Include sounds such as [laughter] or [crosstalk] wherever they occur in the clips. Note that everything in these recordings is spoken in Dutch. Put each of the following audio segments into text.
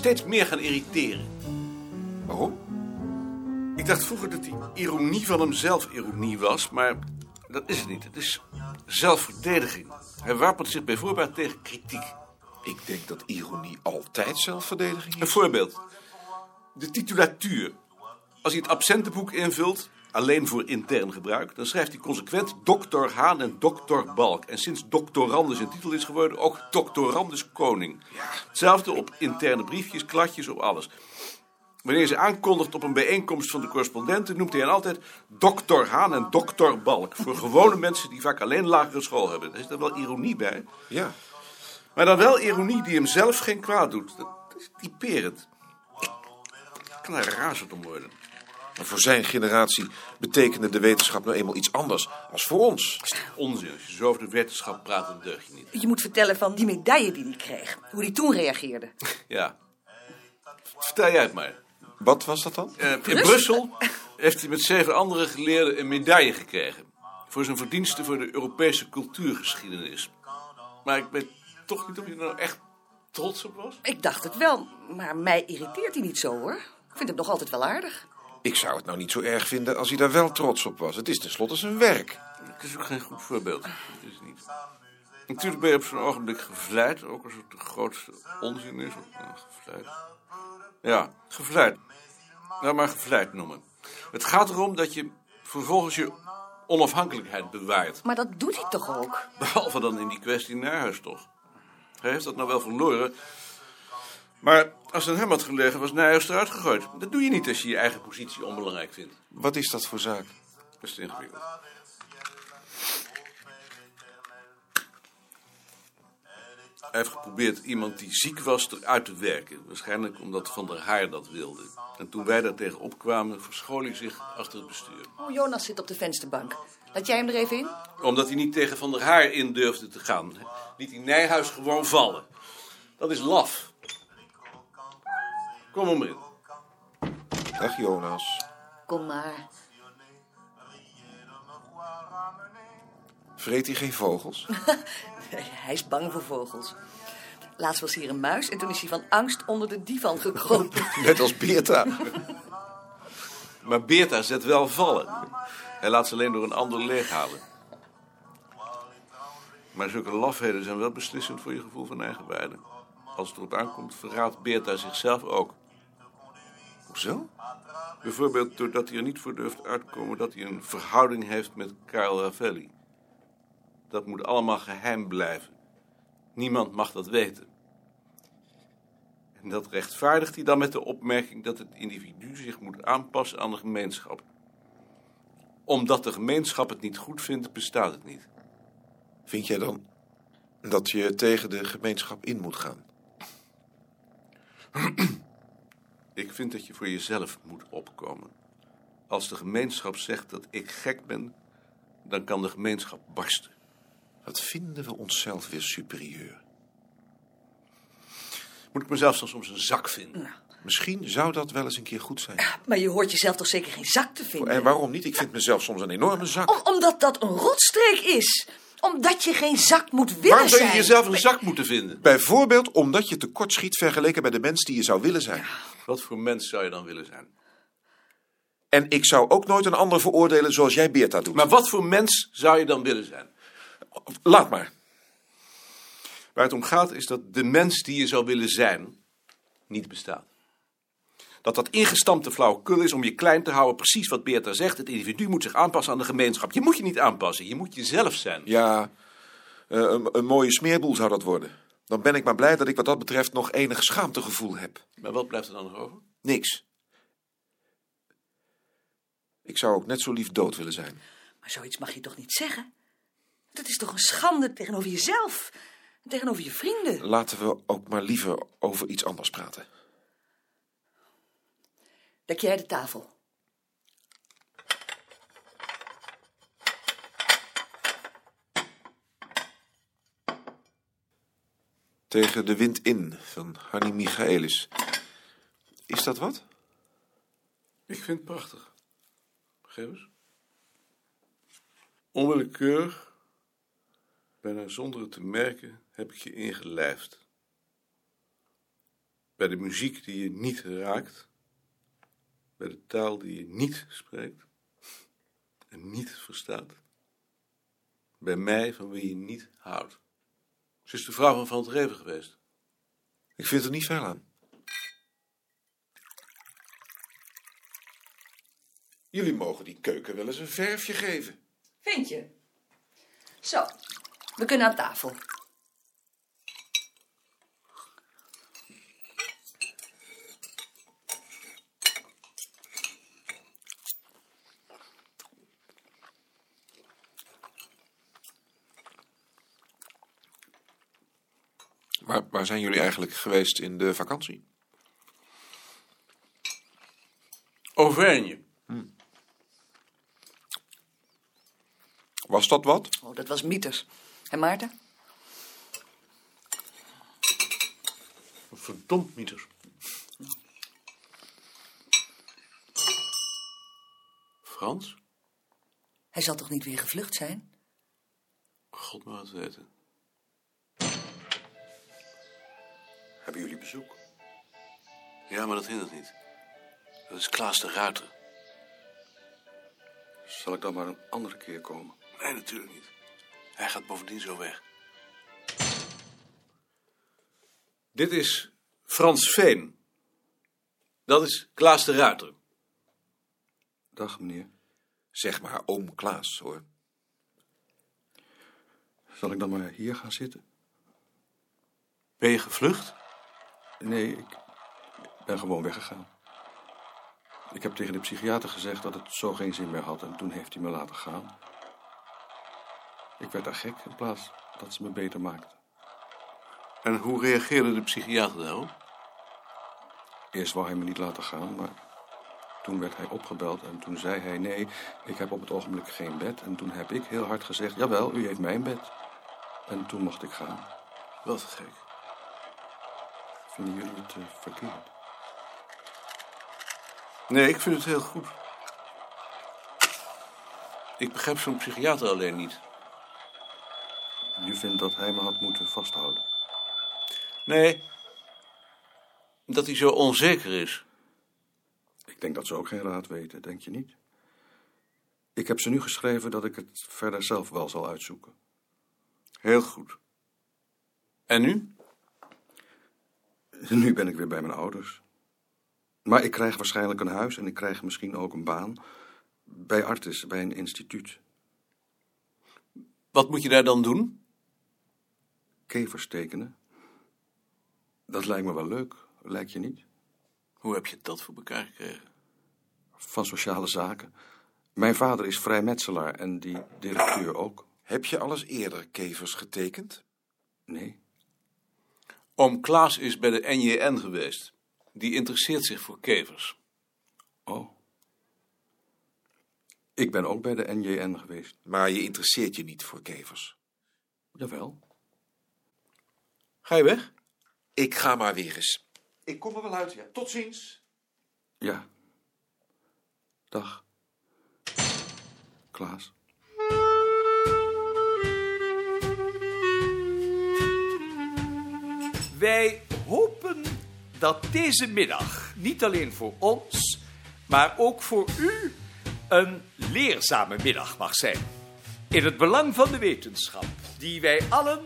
steeds meer gaan irriteren. Waarom? Ik dacht vroeger dat die ironie van hem zelf ironie was, maar dat is het niet. Het is zelfverdediging. Hij wapent zich bijvoorbeeld tegen kritiek. Ik denk dat ironie altijd zelfverdediging Een is. voorbeeld. De titulatuur. Als hij het absentenboek invult, alleen voor intern gebruik, dan schrijft hij consequent dokter Haan en dokter Balk. En sinds doctorandus een titel is geworden, ook doctorandus koning. Hetzelfde op interne briefjes, kladjes, op alles. Wanneer ze aankondigt op een bijeenkomst van de correspondenten, noemt hij hen altijd dokter Haan en dokter Balk. Voor gewone mensen die vaak alleen lagere school hebben. Daar is er wel ironie bij. Ja. Maar dan wel ironie die hem zelf geen kwaad doet. Dat is typerend. Ik kan er razend om worden. Maar voor zijn generatie betekende de wetenschap nou eenmaal iets anders als voor ons. Onzin. Als je zo over de wetenschap praat, dan deug je niet. Je moet vertellen van die medaille die hij kreeg. Hoe hij toen reageerde. [laughs] Ja. Vertel jij het maar. Wat was dat dan? Eh, in Brussel heeft hij met zeven andere geleerden een medaille gekregen. Voor zijn verdiensten voor de Europese cultuurgeschiedenis. Maar ik weet toch niet of hij er nou echt trots op was. Ik dacht het wel, maar mij irriteert hij niet zo hoor. Ik vind hem nog altijd wel aardig. Ik zou het nou niet zo erg vinden als hij daar wel trots op was. Het is tenslotte zijn werk. Het is ook geen goed voorbeeld. Dat is het niet. Natuurlijk ben je op zo'n ogenblik gevleid, ook als het de grootste onzin is. Of, nou, gevleid. Ja, gevleid. Nou, maar gevleid noemen. Het gaat erom dat je vervolgens je onafhankelijkheid bewaart. Maar dat doet hij toch ook? Behalve dan in die kwestie Nijhuis toch. Hij heeft dat nou wel verloren. Maar als het aan hem had gelegen, was Nijhuis eruit gegooid. Dat doe je niet als je je eigen positie onbelangrijk vindt. Wat is dat voor zaak? Dat is te ingewikkeld. Hij heeft geprobeerd iemand die ziek was eruit te werken. Waarschijnlijk omdat Van der Haar dat wilde. En toen wij daar tegen opkwamen, verschool hij zich achter het bestuur. Oh, Jonas zit op de vensterbank. Laat jij hem er even in? Omdat hij niet tegen Van der Haar in durfde te gaan. Liet hij Nijhuis gewoon vallen. Dat is laf. Kom maar in. Dag Jonas. Kom maar. Vreet hij geen vogels? [laughs] Hij is bang voor vogels. Laatst was hier een muis en toen is hij van angst onder de divan gekropen. [laughs] Net als Beerta. [laughs] Maar Beerta zet wel vallen. Hij laat ze alleen door een ander leeghalen. Maar zulke lafheden zijn wel beslissend voor je gevoel van eigenwaarde. Als het erop aankomt, verraadt Beerta zichzelf ook. Hoezo? Bijvoorbeeld doordat hij er niet voor durft uitkomen dat hij een verhouding heeft met Karel Ravelli. Dat moet allemaal geheim blijven. Niemand mag dat weten. En dat rechtvaardigt hij dan met de opmerking dat het individu zich moet aanpassen aan de gemeenschap. Omdat de gemeenschap het niet goed vindt, bestaat het niet. Vind jij dan dat je tegen de gemeenschap in moet gaan? Ik vind dat je voor jezelf moet opkomen. Als de gemeenschap zegt dat ik gek ben, dan kan de gemeenschap barsten. Wat vinden we onszelf weer superieur? Moet ik mezelf dan soms een zak vinden? Misschien zou dat wel eens een keer goed zijn. Maar je hoort jezelf toch zeker geen zak te vinden? En waarom niet? Ik vind mezelf soms een enorme zak. Om- omdat dat een rotstreek is. Omdat je geen zak moet willen Waarom zou je zijn. jezelf een zak moeten vinden? Bijvoorbeeld omdat je tekort schiet vergeleken bij de mens die je zou willen zijn. Wat voor mens zou je dan willen zijn? En ik zou ook nooit een ander veroordelen zoals jij Beerta doet. Maar wat voor mens zou je dan willen zijn? Laat maar. Waar het om gaat is dat de mens die je zou willen zijn, niet bestaat. Dat dat ingestampte flauwekul is om je klein te houden, precies wat Beerta zegt. Het individu moet zich aanpassen aan de gemeenschap. Je moet je niet aanpassen, je moet jezelf zijn. Ja, eh, een, een mooie smeerboel zou dat worden. Dan ben ik maar blij dat ik wat dat betreft nog enig schaamtegevoel heb. Maar wat blijft er dan nog over? Niks. Ik zou ook net zo lief dood willen zijn. Maar zoiets mag je toch niet zeggen? Dat is toch een schande tegenover jezelf. En tegenover je vrienden. Laten we ook maar liever over iets anders praten. Dek jij de tafel. Tegen de wind in van Hanni Michaelis. Is dat wat? Ik vind het prachtig. Geef eens. Onwillekeurig, bijna zonder het te merken, heb ik je ingelijfd. Bij de muziek die je niet raakt. Bij de taal die je niet spreekt. En niet verstaat. Bij mij van wie je niet houdt. Ze is de vrouw van Van het Reven geweest. Ik vind er niet veel aan. Jullie mogen die keuken wel eens een verfje geven. Vind je? Zo, we kunnen aan tafel. Waar, zijn jullie eigenlijk geweest in de vakantie? Auvergne. Was dat wat? Oh, dat was Mieters. En Maarten? Verdomd mieters. Frans? Hij zal toch niet weer gevlucht zijn? God maar het weten. Hebben jullie bezoek? Ja, maar dat hindert niet. Dat is Klaas de Ruiter. Zal ik dan maar een andere keer komen? Nee, natuurlijk niet. Hij gaat bovendien zo weg. Dit is Frans Veen. Dat is Klaas de Ruiter. Dag, meneer. Zeg maar oom Klaas, hoor. Zal ik dan maar hier gaan zitten? Ben je gevlucht? Nee, ik ben gewoon weggegaan. Ik heb tegen de psychiater gezegd dat het zo geen zin meer had en toen heeft hij me laten gaan. Ik werd daar gek in plaats dat ze me beter maakte. En hoe reageerde de psychiater daarop? Eerst wou hij me niet laten gaan, maar toen werd hij opgebeld en toen zei hij nee, ik heb op het ogenblik geen bed. En toen heb ik heel hard gezegd, jawel, u heeft mijn bed. En toen mocht ik gaan. Wat gek. Vinden jullie het eh, verkeerd? Nee, ik vind het heel goed. Ik begrijp zo'n psychiater alleen niet. U vindt dat hij me had moeten vasthouden? Nee, dat hij zo onzeker is. Ik denk dat ze ook geen raad weten, denk je niet? Ik heb ze nu geschreven dat ik het verder zelf wel zal uitzoeken. Heel goed. En nu? Nu ben ik weer bij mijn ouders. Maar ik krijg waarschijnlijk een huis en ik krijg misschien ook een baan. Bij Artis, bij een instituut. Wat moet je daar dan doen? Kevers tekenen. Dat lijkt me wel leuk, lijkt je niet? Hoe heb je dat voor elkaar gekregen? Van sociale zaken. Mijn vader is vrijmetselaar en die directeur ook. Heb je alles eerder kevers getekend? Nee, Oom Klaas is bij de NJN geweest. Die interesseert zich voor kevers. oh. Ik ben ook bij de NJN geweest. Maar je interesseert je niet voor kevers. Jawel. Ga je weg? Ik ga maar weer eens. Ik kom er wel uit, ja. Tot ziens. Ja. Dag. Klaas. Wij hopen dat deze middag niet alleen voor ons, maar ook voor u een leerzame middag mag zijn. In het belang van de wetenschap, die wij allen,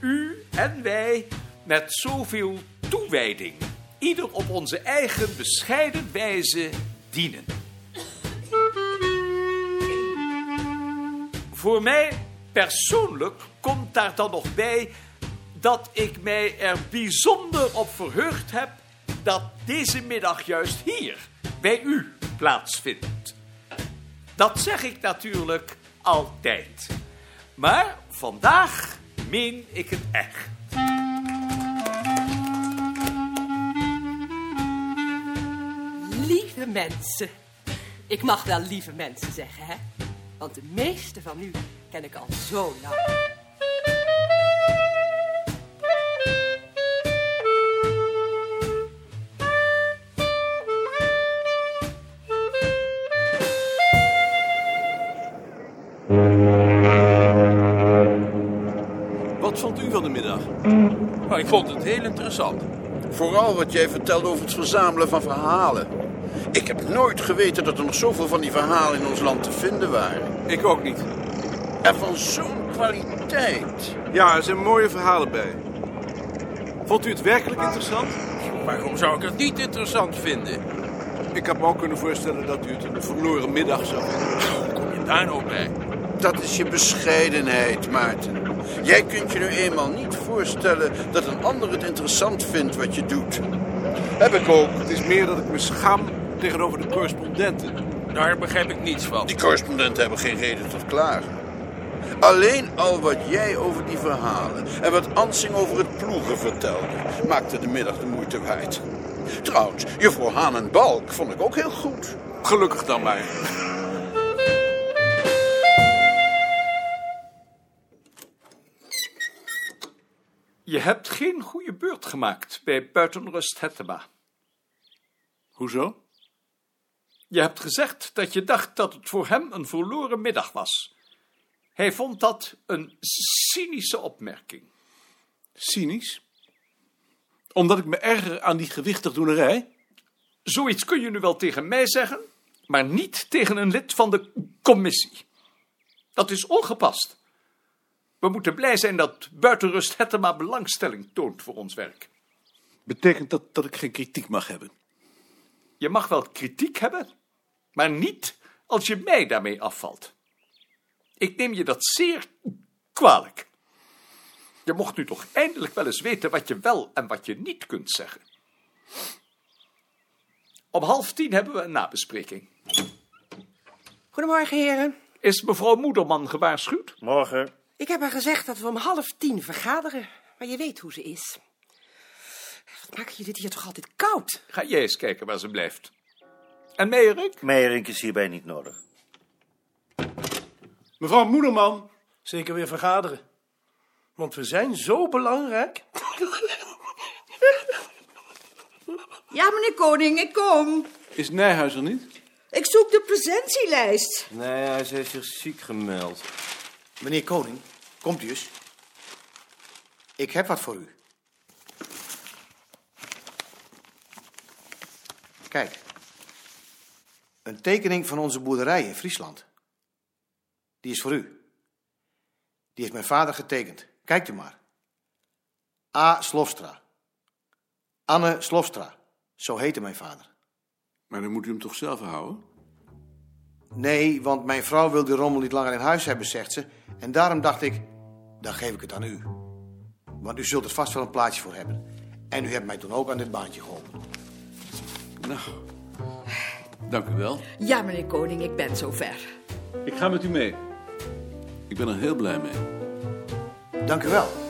u en wij, met zoveel toewijding, ieder op onze eigen bescheiden wijze dienen. Voor mij persoonlijk komt daar dan nog bij dat ik mij er bijzonder op verheugd heb dat deze middag juist hier bij u plaatsvindt. Dat zeg ik natuurlijk altijd. Maar vandaag meen ik het echt. Lieve mensen. Ik mag wel lieve mensen zeggen, hè? Want de meeste van u ken ik al zo lang. Maar ik vond het heel interessant. Vooral wat jij vertelde over het verzamelen van verhalen. Ik heb nooit geweten dat er nog zoveel van die verhalen in ons land te vinden waren. Ik ook niet. En van zo'n kwaliteit. Ja, er zijn mooie verhalen bij. Vond u het werkelijk interessant? Waarom zou ik het niet interessant vinden? Ik had me ook kunnen voorstellen dat u het een verloren middag zou vinden. Hoe kom je daar nou bij? Dat is je bescheidenheid, Maarten. Jij kunt je nu eenmaal niet voorstellen dat een ander het interessant vindt wat je doet. Heb ik ook. Het is meer dat ik me schaam tegenover de correspondenten. Daar begrijp ik niets van. Die correspondenten hebben geen reden tot klagen. Alleen al wat jij over die verhalen en wat Ansing over het ploegen vertelde, maakte de middag de moeite waard. Trouwens, juffrouw Haan en Balk vond ik ook heel goed. Gelukkig dan maar. Je hebt geen goede beurt gemaakt bij buitenrust Hettema. Hoezo? Je hebt gezegd dat je dacht dat het voor hem een verloren middag was. Hij vond dat een cynische opmerking. Cynisch? Omdat ik me erger aan die gewichtigdoenerij? Zoiets kun je nu wel tegen mij zeggen, maar niet tegen een lid van de commissie. Dat is ongepast. We moeten blij zijn dat buitenrust Hettema belangstelling toont voor ons werk. Betekent dat dat ik geen kritiek mag hebben? Je mag wel kritiek hebben, maar niet als je mij daarmee afvalt. Ik neem je dat zeer kwalijk. Je mocht nu toch eindelijk wel eens weten wat je wel en wat je niet kunt zeggen. Om half tien hebben we een nabespreking. Goedemorgen, heren. Is mevrouw Moederman gewaarschuwd? Morgen. Ik heb haar gezegd dat we om half tien vergaderen. Maar je weet hoe ze is. Wat maken jullie dit hier toch altijd koud? Ga jij eens kijken waar ze blijft. En Meijerik? Meijerink is hierbij niet nodig. Mevrouw Moederman. Zeker weer vergaderen. Want we zijn zo belangrijk. Ja, meneer Koning, ik kom. Is Nijhuis er niet? Ik zoek de presentielijst. Nee, hij heeft zich ziek gemeld. Meneer Koning, komt u eens. Ik heb wat voor u. Kijk. Een tekening van onze boerderij in Friesland. Die is voor u. Die heeft mijn vader getekend. Kijkt u maar. A. Slofstra. Anne Slofstra. Zo heette mijn vader. Maar dan moet u hem toch zelf houden? Nee, want mijn vrouw wil die rommel niet langer in huis hebben, zegt ze. En daarom dacht ik, dan geef ik het aan u. Want u zult er vast wel een plaatje voor hebben. En u hebt mij toen ook aan dit baantje geholpen. Nou, dank u wel. Ja, meneer Koning, ik ben zover. Ik ga met u mee. Ik ben er heel blij mee. Dank u wel.